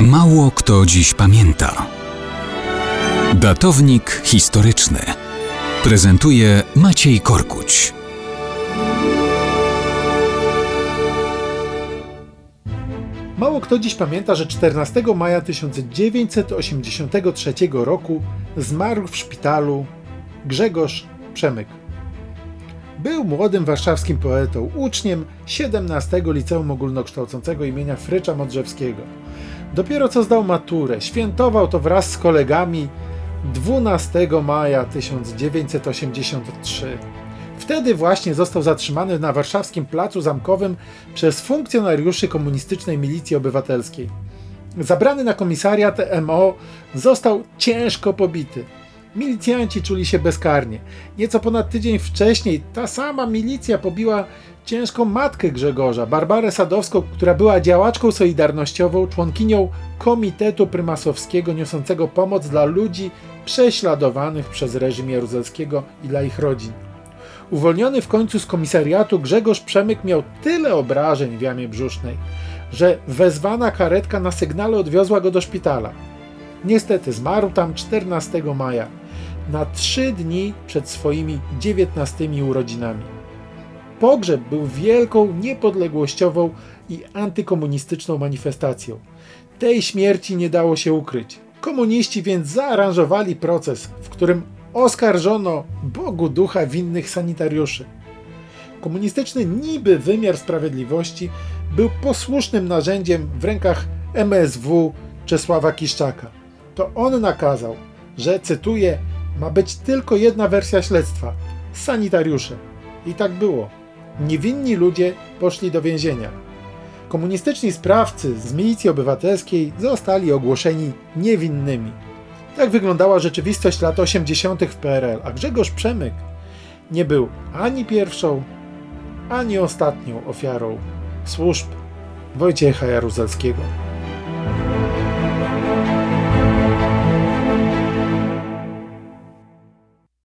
Mało kto dziś pamięta. Datownik historyczny prezentuje Maciej Korkuć. Mało kto dziś pamięta, że 14 maja 1983 roku zmarł w szpitalu Grzegorz Przemyk. Był młodym warszawskim poetą, uczniem 17 Liceum Ogólnokształcącego imienia Frycza Modrzewskiego. Dopiero co zdał maturę, świętował to wraz z kolegami 12 maja 1983. Wtedy właśnie został zatrzymany na warszawskim placu zamkowym przez funkcjonariuszy komunistycznej milicji obywatelskiej. Zabrany na komisariat MO został ciężko pobity. Milicjanci czuli się bezkarnie. Nieco ponad tydzień wcześniej ta sama milicja pobiła ciężką matkę Grzegorza, Barbarę Sadowską, która była działaczką solidarnościową, członkinią Komitetu Prymasowskiego niosącego pomoc dla ludzi prześladowanych przez reżim jaruzelskiego i dla ich rodzin. Uwolniony w końcu z komisariatu, Grzegorz Przemyk miał tyle obrażeń w jamie brzusznej, że wezwana karetka na sygnale odwiozła go do szpitala. Niestety zmarł tam 14 maja, na trzy dni przed swoimi 19 urodzinami. Pogrzeb był wielką, niepodległościową i antykomunistyczną manifestacją. Tej śmierci nie dało się ukryć. Komuniści więc zaaranżowali proces, w którym oskarżono Bogu ducha winnych sanitariuszy. Komunistyczny niby wymiar sprawiedliwości był posłusznym narzędziem w rękach MSW Czesława Kiszczaka. To on nakazał, że, cytuję, ma być tylko jedna wersja śledztwa sanitariusze. I tak było. Niewinni ludzie poszli do więzienia. Komunistyczni sprawcy z milicji obywatelskiej zostali ogłoszeni niewinnymi. Tak wyglądała rzeczywistość lat 80. w PRL, a Grzegorz Przemyk nie był ani pierwszą, ani ostatnią ofiarą służb Wojciecha Jaruzelskiego.